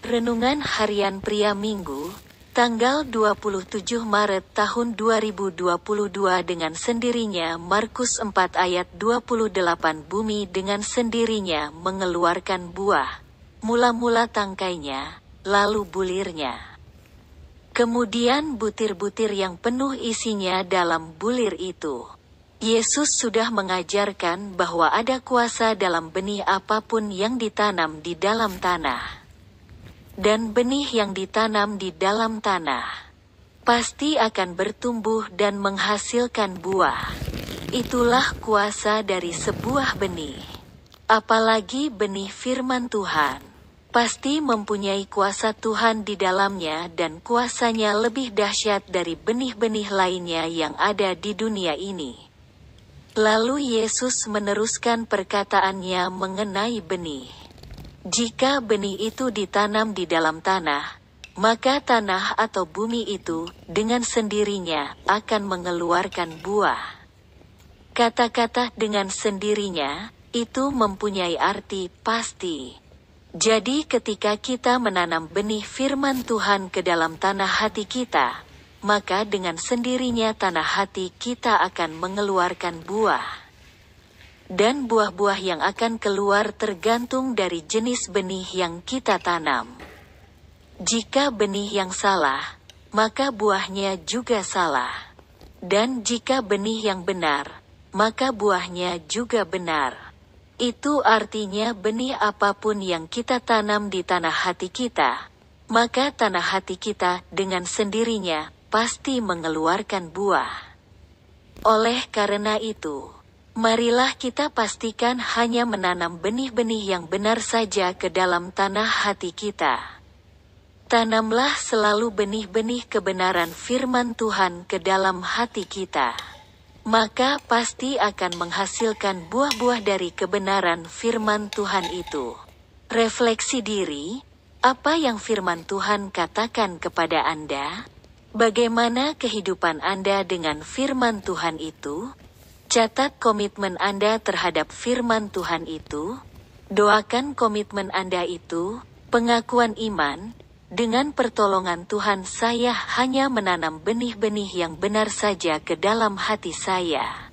Renungan Harian Pria Minggu, tanggal 27 Maret tahun 2022 dengan sendirinya Markus 4 ayat 28 Bumi dengan sendirinya mengeluarkan buah, mula-mula tangkainya, lalu bulirnya. Kemudian butir-butir yang penuh isinya dalam bulir itu. Yesus sudah mengajarkan bahwa ada kuasa dalam benih apa pun yang ditanam di dalam tanah dan benih yang ditanam di dalam tanah pasti akan bertumbuh dan menghasilkan buah. Itulah kuasa dari sebuah benih. Apalagi benih firman Tuhan, pasti mempunyai kuasa Tuhan di dalamnya dan kuasanya lebih dahsyat dari benih-benih lainnya yang ada di dunia ini. Lalu Yesus meneruskan perkataannya mengenai benih. Jika benih itu ditanam di dalam tanah, maka tanah atau bumi itu dengan sendirinya akan mengeluarkan buah. Kata-kata dengan sendirinya itu mempunyai arti pasti. Jadi, ketika kita menanam benih firman Tuhan ke dalam tanah hati kita, maka dengan sendirinya tanah hati kita akan mengeluarkan buah dan buah-buah yang akan keluar tergantung dari jenis benih yang kita tanam. Jika benih yang salah, maka buahnya juga salah. Dan jika benih yang benar, maka buahnya juga benar. Itu artinya benih apa pun yang kita tanam di tanah hati kita, maka tanah hati kita dengan sendirinya pasti mengeluarkan buah. Oleh karena itu, Marilah kita pastikan hanya menanam benih-benih yang benar saja ke dalam tanah hati kita. Tanamlah selalu benih-benih kebenaran firman Tuhan ke dalam hati kita. Maka pasti akan menghasilkan buah-buah dari kebenaran firman Tuhan itu. Refleksi diri, apa yang firman Tuhan katakan kepada Anda? Bagaimana kehidupan Anda dengan firman Tuhan itu? Catat komitmen Anda terhadap firman Tuhan itu. Doakan komitmen Anda itu, pengakuan iman, dengan pertolongan Tuhan saya hanya menanam benih-benih yang benar saja ke dalam hati saya.